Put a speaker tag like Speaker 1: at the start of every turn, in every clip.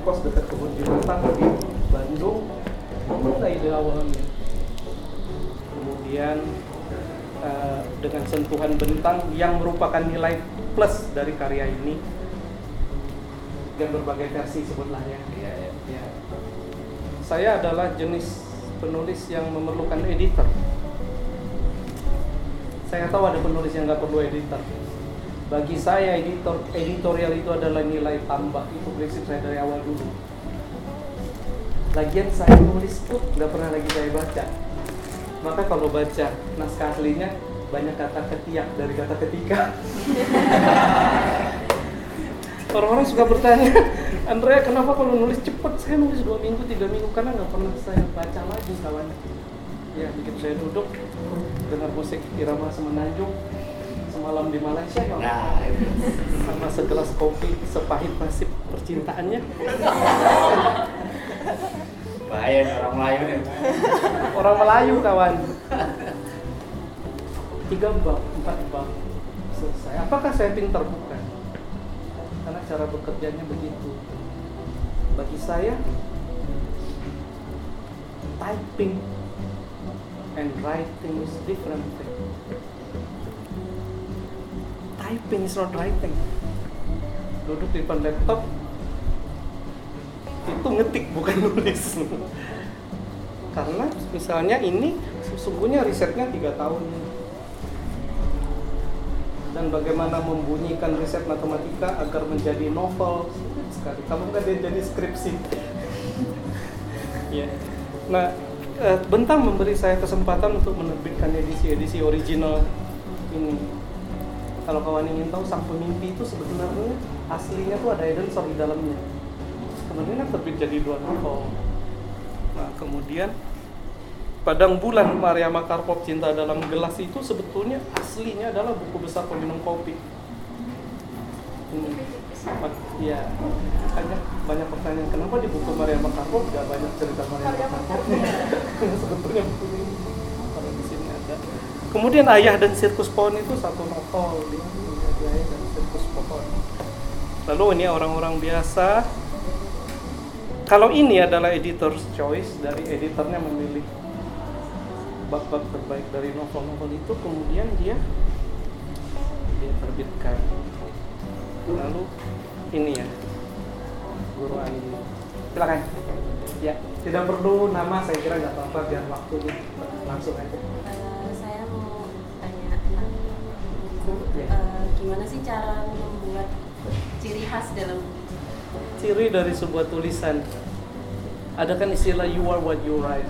Speaker 1: kos dekat kebun binatang di Bandung mulai ide awalnya kemudian uh, dengan sentuhan bentang yang merupakan nilai plus dari karya ini dan berbagai versi sebutlah ya. Ya, ya. ya. Saya adalah jenis penulis yang memerlukan editor. Saya tahu ada penulis yang nggak perlu editor bagi saya editor editorial itu adalah nilai tambah. Itu prinsip saya dari awal dulu. Lagian saya nulis tuh nggak pernah lagi saya baca. Maka kalau baca naskah aslinya banyak kata ketiak dari kata ketika. Orang-orang suka bertanya Andrea kenapa kalau nulis cepet? Saya nulis dua minggu tiga minggu karena nggak pernah saya baca lagi kawan. Ya bikin saya duduk dengar musik irama semenanjung semalam di Malaysia ya nah, sama segelas kopi sepahit nasib percintaannya?
Speaker 2: Bahaya orang Melayu nih.
Speaker 1: Orang Melayu kawan. Tiga bab empat bab selesai. Apakah saya pintar bukan karena cara bekerjanya begitu. Bagi saya typing and writing is different typing is not writing duduk di depan laptop itu ngetik bukan nulis. Karena misalnya ini sesungguhnya risetnya tiga tahun. Dan bagaimana membunyikan riset matematika agar menjadi novel? Sekali. Kalau nggak dia jadi skripsi. Ya. Nah eh, bentang memberi saya kesempatan untuk menerbitkan edisi-edisi original ini kalau kawan ingin tahu sang pemimpi itu sebenarnya aslinya tuh ada Edensor di dalamnya kemudian terbit jadi dua novel nah kemudian Padang Bulan Maria Makarpov Cinta dalam Gelas itu sebetulnya aslinya adalah buku besar peminum kopi. Hmm. Ya, banyak banyak pertanyaan kenapa di buku Maria Makarpov gak banyak cerita Maria Makarpov? sebetulnya buku ini kalau di sini ada. Kemudian Ayah dan Sirkus Pohon itu satu novel dia menjadi Ayah dan Sirkus Pohon. Lalu ini orang-orang biasa. Kalau ini adalah editor's choice dari editornya memilih bab-bab terbaik dari novel-novel itu kemudian dia dia terbitkan lalu ini ya guru ini silakan ya tidak perlu nama saya kira nggak apa-apa biar waktunya langsung aja
Speaker 3: gimana sih cara membuat ciri khas dalam
Speaker 1: ciri dari sebuah tulisan ada kan istilah you are what you write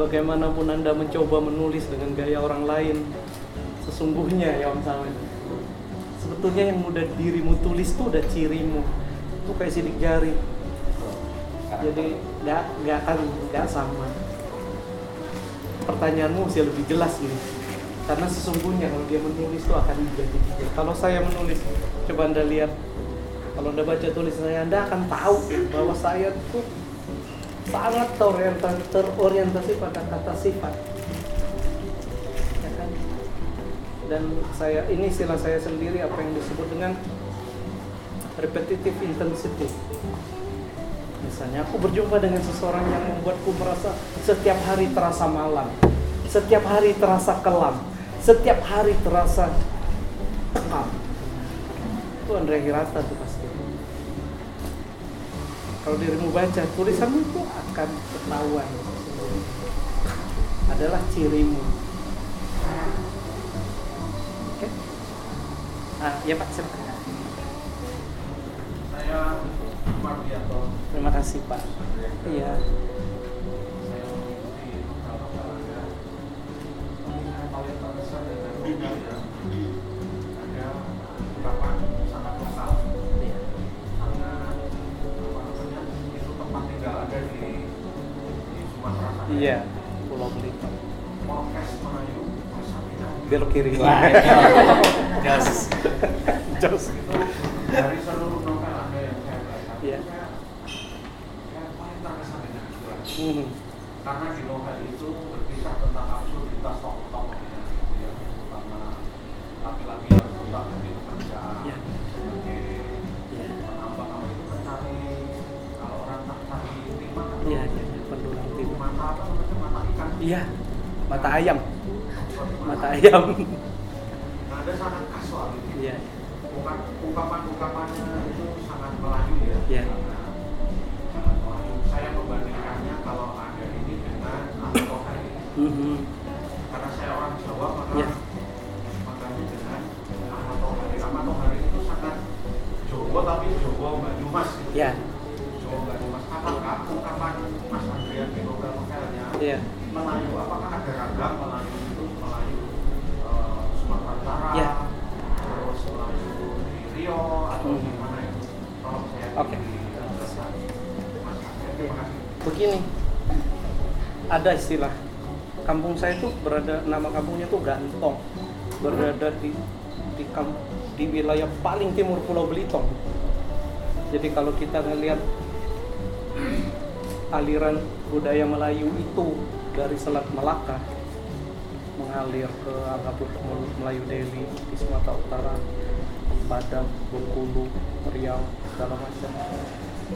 Speaker 1: bagaimanapun Anda mencoba menulis dengan gaya orang lain, sesungguhnya ya Om Salman, sebetulnya yang mudah dirimu tulis tuh udah cirimu. Itu kayak sidik jari. Jadi nggak nggak akan nggak sama. Pertanyaanmu mesti lebih jelas nih. Karena sesungguhnya kalau dia menulis itu akan menjadi Kalau saya menulis, coba Anda lihat. Kalau Anda baca tulisan saya, Anda akan tahu bahwa saya tuh sangat terorientasi, terorientasi pada kata sifat ya kan? dan saya ini istilah saya sendiri apa yang disebut dengan repetitive intensity misalnya aku berjumpa dengan seseorang yang membuatku merasa setiap hari terasa malam setiap hari terasa kelam setiap hari terasa pekam itu Andre Hirata tuh pasti. Kalau dirimu baca tulisanmu itu akan ketahuan. Adalah cirimu. Oke? Okay? ah ya pak. Silakan
Speaker 4: saya
Speaker 1: terima kasih pak. Iya
Speaker 4: saya mengikuti olahraga yang paling terbesar dari ada beberapa sangat lokal
Speaker 1: iya
Speaker 4: karena apa namanya tinggal ada di di Sumatera sana.
Speaker 1: Iya, Pulau Belitung.
Speaker 4: Orkes Melayu Pasamina.
Speaker 1: Belok kiri.
Speaker 2: Wah, jos.
Speaker 1: Jos.
Speaker 4: Itu dari seluruh novel ada yang saya baca.
Speaker 1: Iya.
Speaker 4: Saya, saya paling terkesan dengan itu.
Speaker 1: Hmm.
Speaker 4: Karena di novel itu berkisah tentang absurditas tokoh-tokohnya, gitu ya. Terutama pekerjaan sebagai penambang apa itu mencari kalau orang tak cari timah
Speaker 1: Iya, iya, timah.
Speaker 4: mata apa namanya mata ikan?
Speaker 1: Iya, mata ayam, mata ayam.
Speaker 4: nah ada sangat khas soal itu
Speaker 1: Iya,
Speaker 4: bukan ada
Speaker 1: istilah kampung saya itu berada nama kampungnya itu Gantong, berada di di kamp, di wilayah paling timur Pulau Belitung. Jadi kalau kita ngelihat aliran budaya Melayu itu dari Selat Melaka mengalir ke anggaplah Melayu Delhi di Sumatera Utara, Padang, Bengkulu, Riau, segala macam.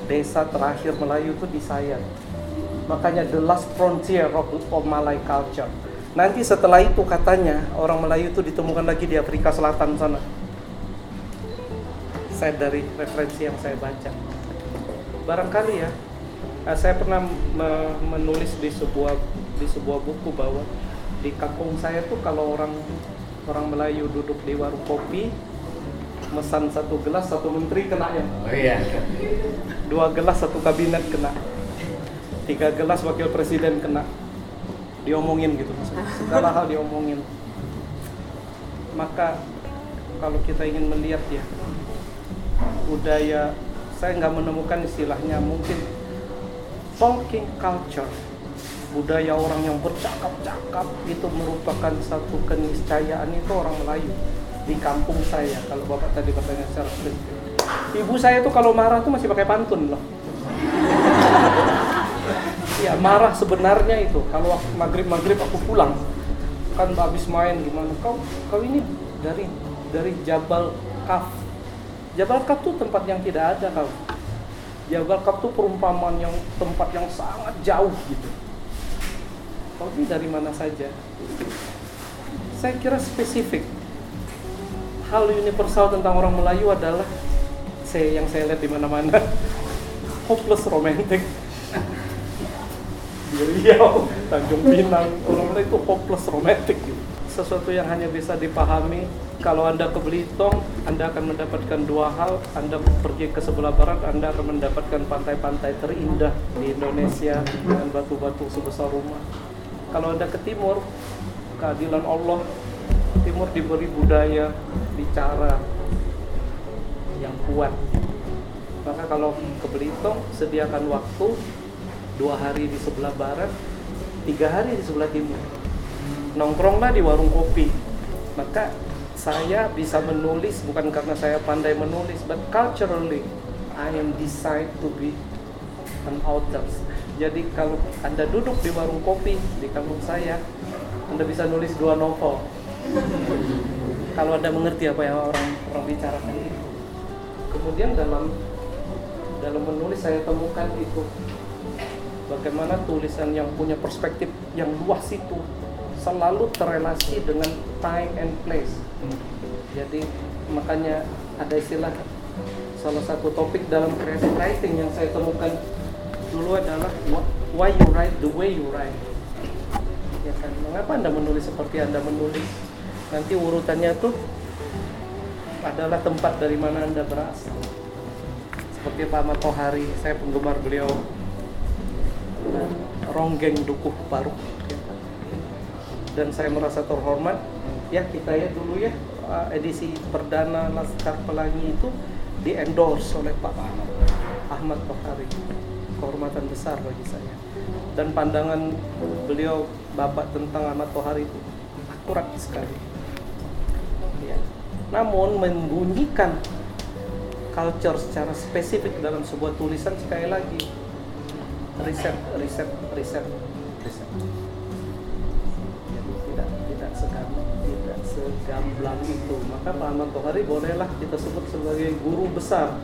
Speaker 1: Desa terakhir Melayu itu di Sayan. Makanya the last frontier of, of Malay culture. Nanti setelah itu katanya orang Melayu itu ditemukan lagi di Afrika Selatan sana. Saya dari referensi yang saya baca. Barangkali ya, eh, saya pernah me- menulis di sebuah di sebuah buku bahwa di kampung saya tuh kalau orang orang Melayu duduk di warung kopi, mesan satu gelas satu menteri kena ya,
Speaker 2: Oh iya.
Speaker 1: dua gelas satu kabinet kena, tiga gelas wakil presiden kena, diomongin gitu, segala hal diomongin. Maka kalau kita ingin melihat ya budaya, saya nggak menemukan istilahnya mungkin talking culture budaya orang yang bercakap-cakap itu merupakan satu keniscayaan itu orang Melayu di kampung saya kalau bapak tadi bertanya secara spesifik. Ibu saya tuh kalau marah tuh masih pakai pantun loh ya marah sebenarnya itu. Kalau maghrib maghrib aku pulang kan habis main gimana. Kau kau ini dari dari Jabal Kaf. Jabal Kaf tuh tempat yang tidak ada kau. Jabal Kaf tuh perumpamaan yang tempat yang sangat jauh gitu. Kau ini dari mana saja? Saya kira spesifik. Hal universal tentang orang Melayu adalah saya yang saya lihat di mana-mana. Hopeless romantic di Riau, Tanjung Pinang, Melayu itu hopeless romantic gitu. Sesuatu yang hanya bisa dipahami kalau Anda ke Belitung, Anda akan mendapatkan dua hal. Anda pergi ke sebelah barat, Anda akan mendapatkan pantai-pantai terindah di Indonesia dengan batu-batu sebesar rumah. Kalau Anda ke timur, keadilan Allah, timur diberi budaya, bicara yang kuat. Maka kalau ke Belitung, sediakan waktu dua hari di sebelah barat, tiga hari di sebelah timur. Nongkronglah di warung kopi. Maka saya bisa menulis bukan karena saya pandai menulis, but culturally I am designed to be an author. Jadi kalau Anda duduk di warung kopi di kampung saya, Anda bisa nulis dua novel. kalau Anda mengerti apa yang orang orang bicarakan itu. Kemudian dalam dalam menulis saya temukan itu bagaimana tulisan yang punya perspektif yang luas itu selalu terrelasi dengan time and place. Jadi makanya ada istilah salah satu topik dalam creative writing yang saya temukan dulu adalah wh- why you write the way you write. Ya kan, mengapa Anda menulis seperti Anda menulis? Nanti urutannya tuh adalah tempat dari mana Anda berasal. Seperti Pak Ahmad Tohari, saya penggemar beliau ronggeng dukuh paruh ya. dan saya merasa terhormat ya kita ya dulu ya uh, edisi perdana Laskar Pelangi itu di endorse oleh Pak Ahmad Tohari kehormatan besar bagi saya. Dan pandangan beliau Bapak tentang Ahmad Tohari itu akurat sekali. Ya. Namun membunyikan culture secara spesifik dalam sebuah tulisan sekali lagi riset, riset, riset, riset. Jadi tidak tidak tidak segamblang itu. Maka Pak Ahmad Tohari bolehlah kita sebut sebagai guru besar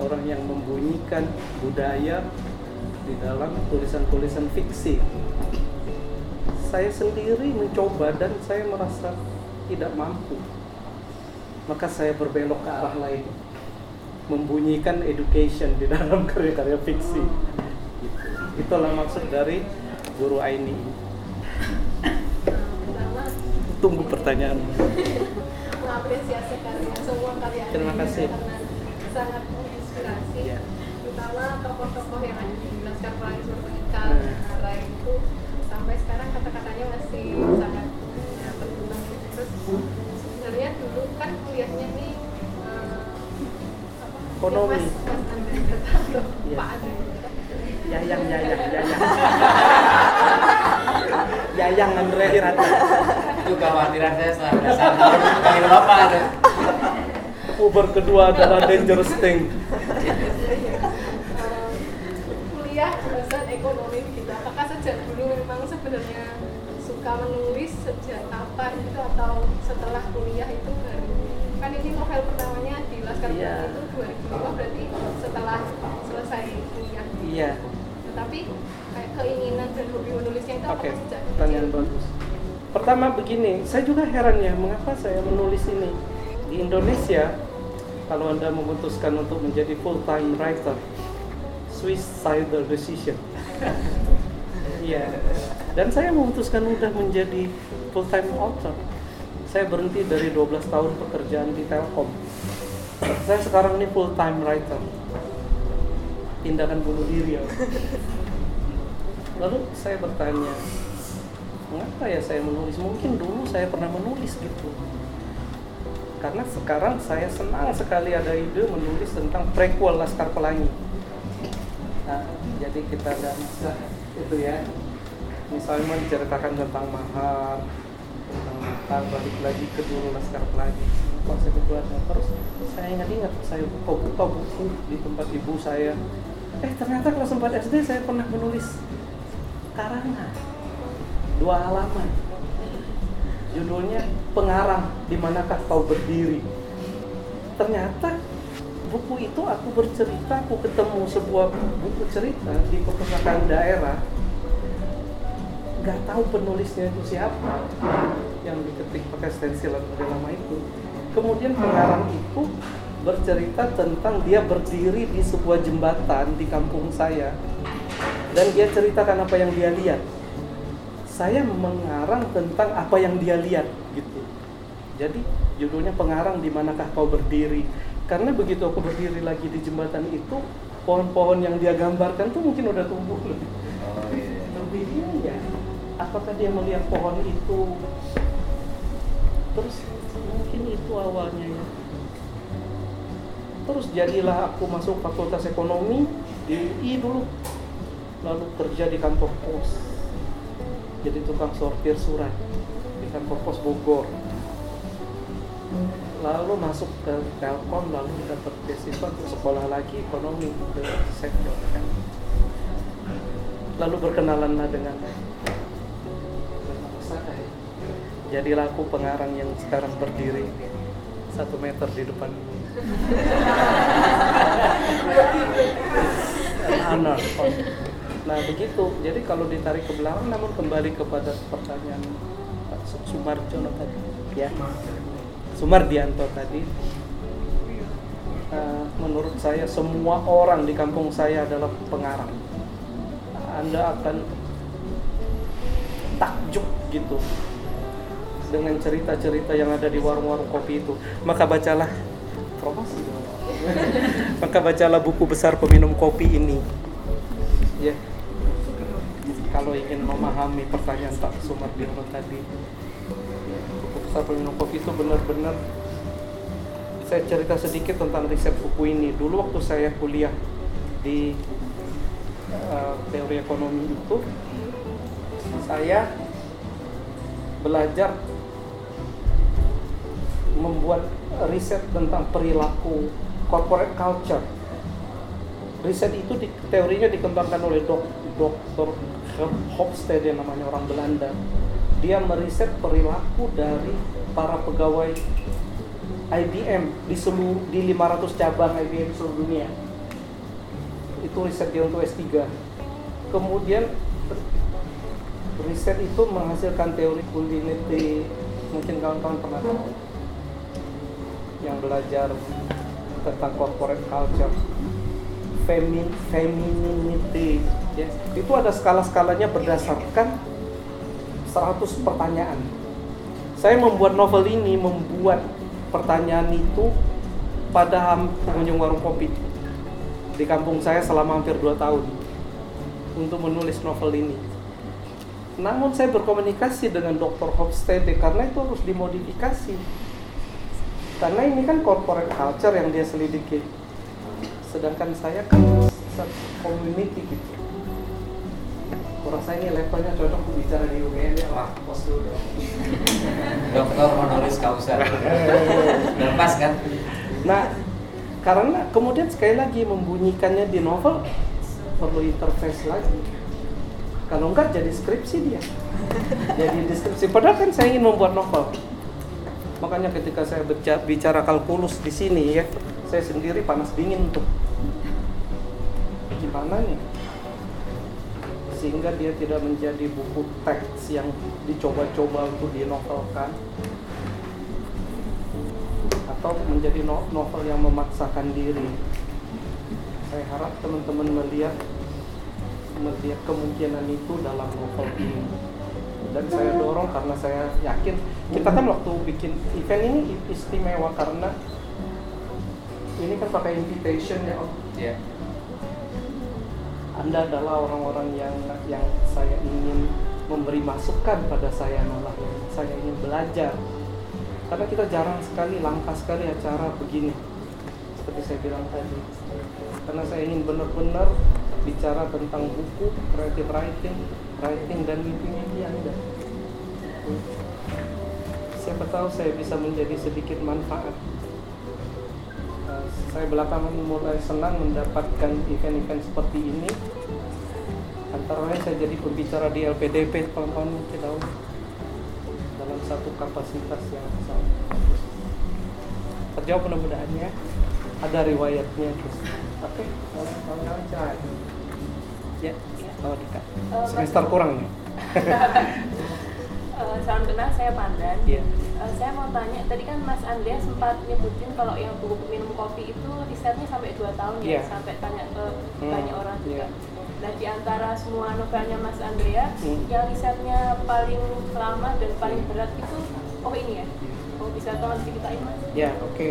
Speaker 1: orang yang membunyikan budaya di dalam tulisan-tulisan fiksi. Saya sendiri mencoba dan saya merasa tidak mampu. Maka saya berbelok ke arah lain. Membunyikan education di dalam karya-karya fiksi. Itulah maksud dari guru Aini. Tunggu pertanyaan. Terima kasih.
Speaker 5: sangat menginspirasi
Speaker 1: Ya.
Speaker 5: terutama tokoh-tokoh yang ada di Laskar Pelangi
Speaker 1: Hmm.
Speaker 5: Nara itu sampai sekarang kata-katanya masih sangat ya, berguna terus sebenarnya dulu kan kuliahnya nih eh,
Speaker 1: Ekonomi.
Speaker 5: Mas, Mas
Speaker 1: Iya.
Speaker 5: Pak Andre
Speaker 1: Yayang, yayang, yayang. Yayang Andre Hirata.
Speaker 2: Itu kekhawatiran saya selama satu tahun bapak ada.
Speaker 1: Uber kedua adalah dangerous thing.
Speaker 5: Eh, kuliah jurusan ekonomi gitu apakah sejak dulu memang sebenarnya suka menulis sejak kapan gitu atau setelah kuliah itu baru kan ini novel pertamanya di Laskar. Pelangi itu 2005 berarti setelah selesai kuliah
Speaker 1: Iya.
Speaker 5: Tetapi kayak keinginan dan hobi menulisnya itu
Speaker 1: Oke,
Speaker 5: apakah sejak
Speaker 1: pertanyaan bagus. Pertama begini, saya juga heran ya, mengapa saya menulis ini di Indonesia? Kalau anda memutuskan untuk menjadi full time writer, suicidal decision. Iya. Dan saya memutuskan udah menjadi full time author. Saya berhenti dari 12 tahun pekerjaan di Telkom. Saya sekarang ini full time writer. Tindakan bunuh diri ya. Lalu saya bertanya, mengapa ya saya menulis? Mungkin dulu saya pernah menulis gitu. Karena sekarang saya senang sekali ada ide menulis tentang prequel Laskar Pelangi. Nah, jadi kita ada masa itu ya. Misalnya menceritakan tentang mahar, tentang mahar, balik lagi ke dulu Laskar Pelangi. Konsep itu ada. Terus saya ingat-ingat, saya buka-buka buku di tempat ibu saya. Eh ternyata kelas 4 SD saya pernah menulis karangan dua halaman. Judulnya pengarang di manakah kau berdiri? Ternyata buku itu aku bercerita aku ketemu sebuah buku cerita di perpustakaan daerah. Nggak tahu penulisnya itu siapa yang diketik pakai stensilan pada lama itu. Kemudian pengarang itu bercerita tentang dia berdiri di sebuah jembatan di kampung saya. Dan dia ceritakan apa yang dia lihat. Saya mengarang tentang apa yang dia lihat gitu. Jadi judulnya pengarang di manakah kau berdiri? Karena begitu aku berdiri lagi di jembatan itu pohon-pohon yang dia gambarkan tuh mungkin udah tumbuh. Lebih
Speaker 2: Oh iya.
Speaker 1: lebih ini ya apakah dia melihat pohon itu? Terus mungkin itu awalnya ya terus jadilah aku masuk fakultas ekonomi di UI dulu. Lalu kerja di kantor pos. Jadi tukang sortir surat di kantor pos Bogor. Lalu masuk ke Telkom lalu dapat beasiswa untuk sekolah lagi ekonomi ke sektor lalu berkenalanlah dengan dengan Osaka ya. jadilah aku pengarang yang sekarang berdiri satu meter di depan ini honor nah begitu. Jadi kalau ditarik ke belakang namun kembali kepada pertanyaan Pak Su- Sumarjono tadi ya. Sumardianto tadi. Eh, menurut saya semua orang di kampung saya adalah pengarang. Anda akan takjub gitu dengan cerita-cerita yang ada di warung-warung kopi itu. Maka bacalah promosi. Maka bacalah buku besar peminum kopi ini. Ya. Kalau ingin memahami pertanyaan Pak Sumardiono tadi, buku besar peminum kopi itu benar-benar saya cerita sedikit tentang riset buku ini. Dulu waktu saya kuliah di uh, teori ekonomi itu saya belajar membuat riset tentang perilaku corporate culture. Riset itu di, teorinya dikembangkan oleh dok, Dr. Hofstede namanya orang Belanda. Dia meriset perilaku dari para pegawai IBM di seluruh di 500 cabang IBM seluruh dunia. Itu riset dia untuk S3. Kemudian riset itu menghasilkan teori Kuliniti mungkin kawan-kawan pernah tahu yang belajar tentang corporate culture. Femin femininity. Ya itu ada skala-skalanya berdasarkan 100 pertanyaan. Saya membuat novel ini membuat pertanyaan itu pada pengunjung warung kopi di kampung saya selama hampir 2 tahun untuk menulis novel ini. Namun saya berkomunikasi dengan Dr. Hofstede karena itu harus dimodifikasi karena ini kan corporate culture yang dia selidiki. Sedangkan saya kan community gitu. Kurasa ini levelnya cocok bicara di UGM ya. Wah pos dulu dong.
Speaker 2: Dokter honoris causa. Udah pas kan?
Speaker 1: Nah karena kemudian sekali lagi membunyikannya di novel perlu interface lagi. Kalau enggak jadi skripsi dia. Jadi deskripsi. Padahal kan saya ingin membuat novel makanya ketika saya bicara kalkulus di sini ya saya sendiri panas dingin tuh. Gimana nih? Sehingga dia tidak menjadi buku teks yang dicoba-coba untuk dinovelkan. Atau menjadi novel yang memaksakan diri. Saya harap teman-teman melihat melihat kemungkinan itu dalam novel ini. Dan saya dorong karena saya yakin kita kan waktu bikin event ini istimewa karena ini kan pakai invitation ya om.
Speaker 2: Iya.
Speaker 1: Anda adalah orang-orang yang yang saya ingin memberi masukan pada saya malah yang saya ingin belajar. Karena kita jarang sekali langka sekali acara begini. Seperti saya bilang tadi. Karena saya ingin benar-benar bicara tentang buku creative writing writing dan mimpi-mimpi anda siapa tahu saya bisa menjadi sedikit manfaat. Uh, saya belakangan mulai senang mendapatkan event-event seperti ini. Antara lain saya jadi pembicara di LPDP mungkin tahu. Dalam satu kapasitas yang bagus. Terjawab mudah-mudahan ya ada riwayatnya terus oke kawan-kawan ya bawa dekat
Speaker 6: Eh,
Speaker 1: semester kurang nih
Speaker 6: Eh, salam kenal, saya Pandan.
Speaker 1: Iya.
Speaker 6: Eh, saya mau tanya, tadi kan Mas Andrea sempat nyebutin kalau yang buku minum kopi itu risetnya sampai 2 tahun
Speaker 1: Iya.
Speaker 6: ya, sampai tanya ke
Speaker 1: Hmm,
Speaker 6: banyak orang juga.
Speaker 1: iya.
Speaker 6: Nah di antara semua novelnya Mas Andrea,
Speaker 1: Hmm.
Speaker 6: yang risetnya paling lama dan paling berat itu, oh ini ya? Oh bisa tolong diceritain Mas?
Speaker 1: Ya, oke.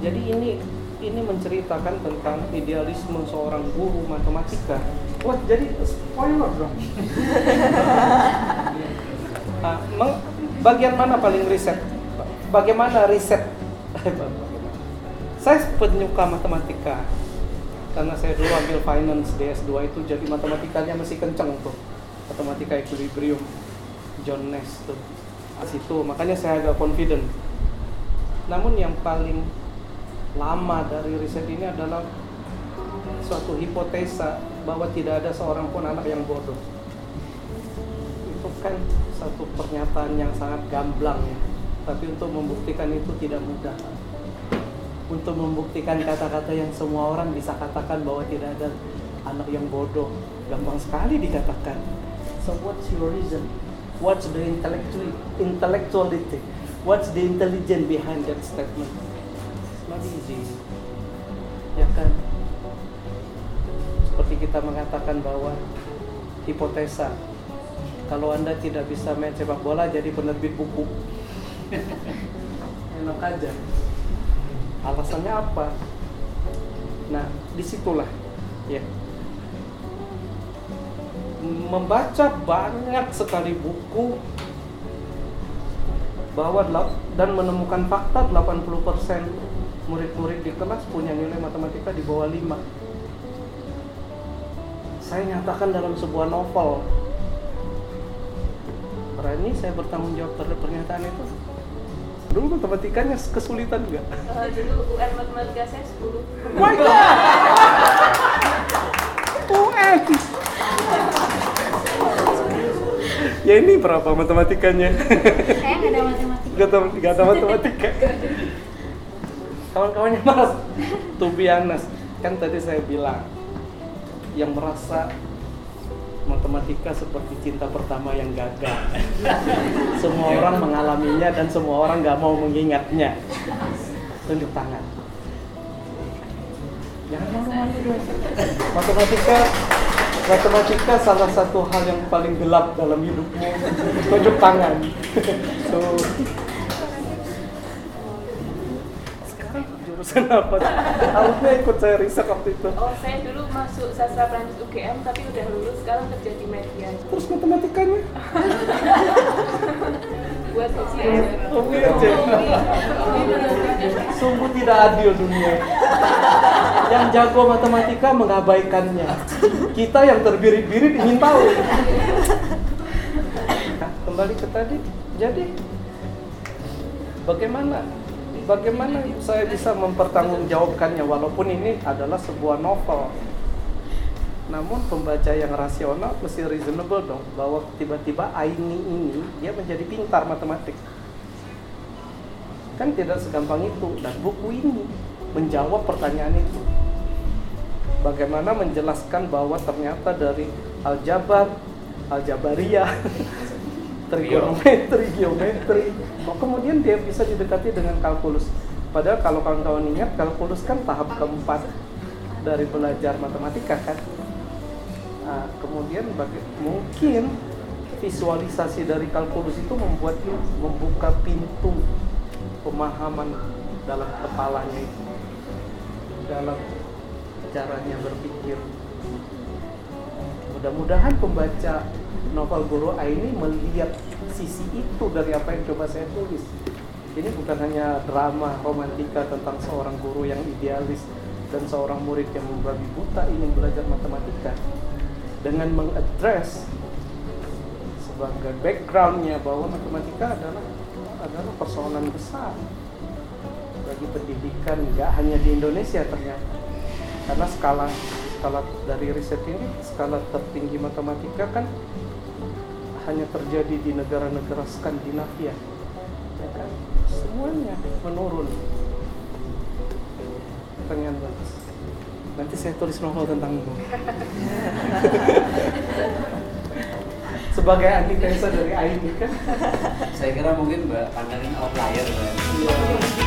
Speaker 1: Jadi ini ini menceritakan tentang idealisme seorang guru matematika. Wah, jadi spoiler dong. Nah, meng- bagian mana paling riset? Bagaimana riset? saya penyuka matematika. Karena saya dulu ambil finance di S2 itu jadi matematikanya masih kenceng tuh. Matematika equilibrium John Nash tuh. Di situ makanya saya agak confident. Namun yang paling lama dari riset ini adalah suatu hipotesa bahwa tidak ada seorang pun anak yang bodoh kan satu pernyataan yang sangat gamblang ya. Tapi untuk membuktikan itu tidak mudah. Untuk membuktikan kata-kata yang semua orang bisa katakan bahwa tidak ada anak yang bodoh gampang sekali dikatakan. So what's your reason? What's the intellectual intellectuality? What's the intelligence behind that statement? It's not easy. Ya kan? Seperti kita mengatakan bahwa hipotesa kalau anda tidak bisa main sepak bola jadi penerbit buku. Enak aja. Alasannya apa? Nah di situlah ya. Membaca banyak sekali buku bahwa dan menemukan fakta 80% murid-murid di kelas punya nilai matematika di bawah 5 saya nyatakan dalam sebuah novel berani saya bertanggung jawab terhadap pernyataan itu. Dulu matematikanya kesulitan juga.
Speaker 6: Eh, dulu UN matematika saya 10
Speaker 1: my god UN ya ini berapa matematikanya?
Speaker 3: Saya nggak ada matematika.
Speaker 1: Gak ada, gak ada matematika. Kawan-kawannya mas, to be honest, kan tadi saya bilang yang merasa matematika seperti cinta pertama yang gagal. semua orang mengalaminya dan semua orang nggak mau mengingatnya. Tunjuk tangan. Jangan malu-malu. Matematika matematika salah satu hal yang paling gelap dalam hidupmu. Tunjuk tangan. Tuh. Sekarang jurusan apa? Harusnya ikut saya riset waktu itu.
Speaker 6: Oh, saya dulu masuk sastra Prancis UGM tapi udah lulus sekarang kerja di media.
Speaker 1: Terus matematikanya?
Speaker 6: Buat aja.
Speaker 1: Hobi aja. Sungguh tidak adil dunia. Yang jago matematika mengabaikannya. Kita yang terbirit-birit ingin tahu. Nah, kembali ke tadi. Jadi bagaimana bagaimana saya bisa mempertanggungjawabkannya walaupun ini adalah sebuah novel. Namun pembaca yang rasional mesti reasonable dong bahwa tiba-tiba Aini ini dia menjadi pintar matematik. Kan tidak segampang itu dan buku ini menjawab pertanyaan itu. Bagaimana menjelaskan bahwa ternyata dari aljabar, aljabariyah, trigonometri, geometri, oh, kemudian dia bisa didekati dengan kalkulus. Padahal kalau kawan-kawan ingat kalkulus kan tahap keempat dari belajar matematika kan. Nah, kemudian bagi, mungkin visualisasi dari kalkulus itu membuat dia membuka pintu pemahaman dalam kepalanya itu dalam caranya berpikir mudah-mudahan pembaca novel Guru Aini melihat sisi itu dari apa yang coba saya tulis. Ini bukan hanya drama romantika tentang seorang guru yang idealis dan seorang murid yang membabi buta ingin belajar matematika. Dengan mengadres sebagai backgroundnya bahwa matematika adalah adalah persoalan besar bagi pendidikan nggak hanya di Indonesia ternyata. Karena skala skala dari riset ini skala tertinggi matematika kan hanya terjadi di negara-negara Skandinavia ya kan? Semuanya. Menurun. Pertanyaan bagus. Nanti saya tulis novel tentangmu sebagai antitesa dari Aini kan?
Speaker 2: Saya kira mungkin Mbak pandangan outlier Mbak.
Speaker 1: Iya.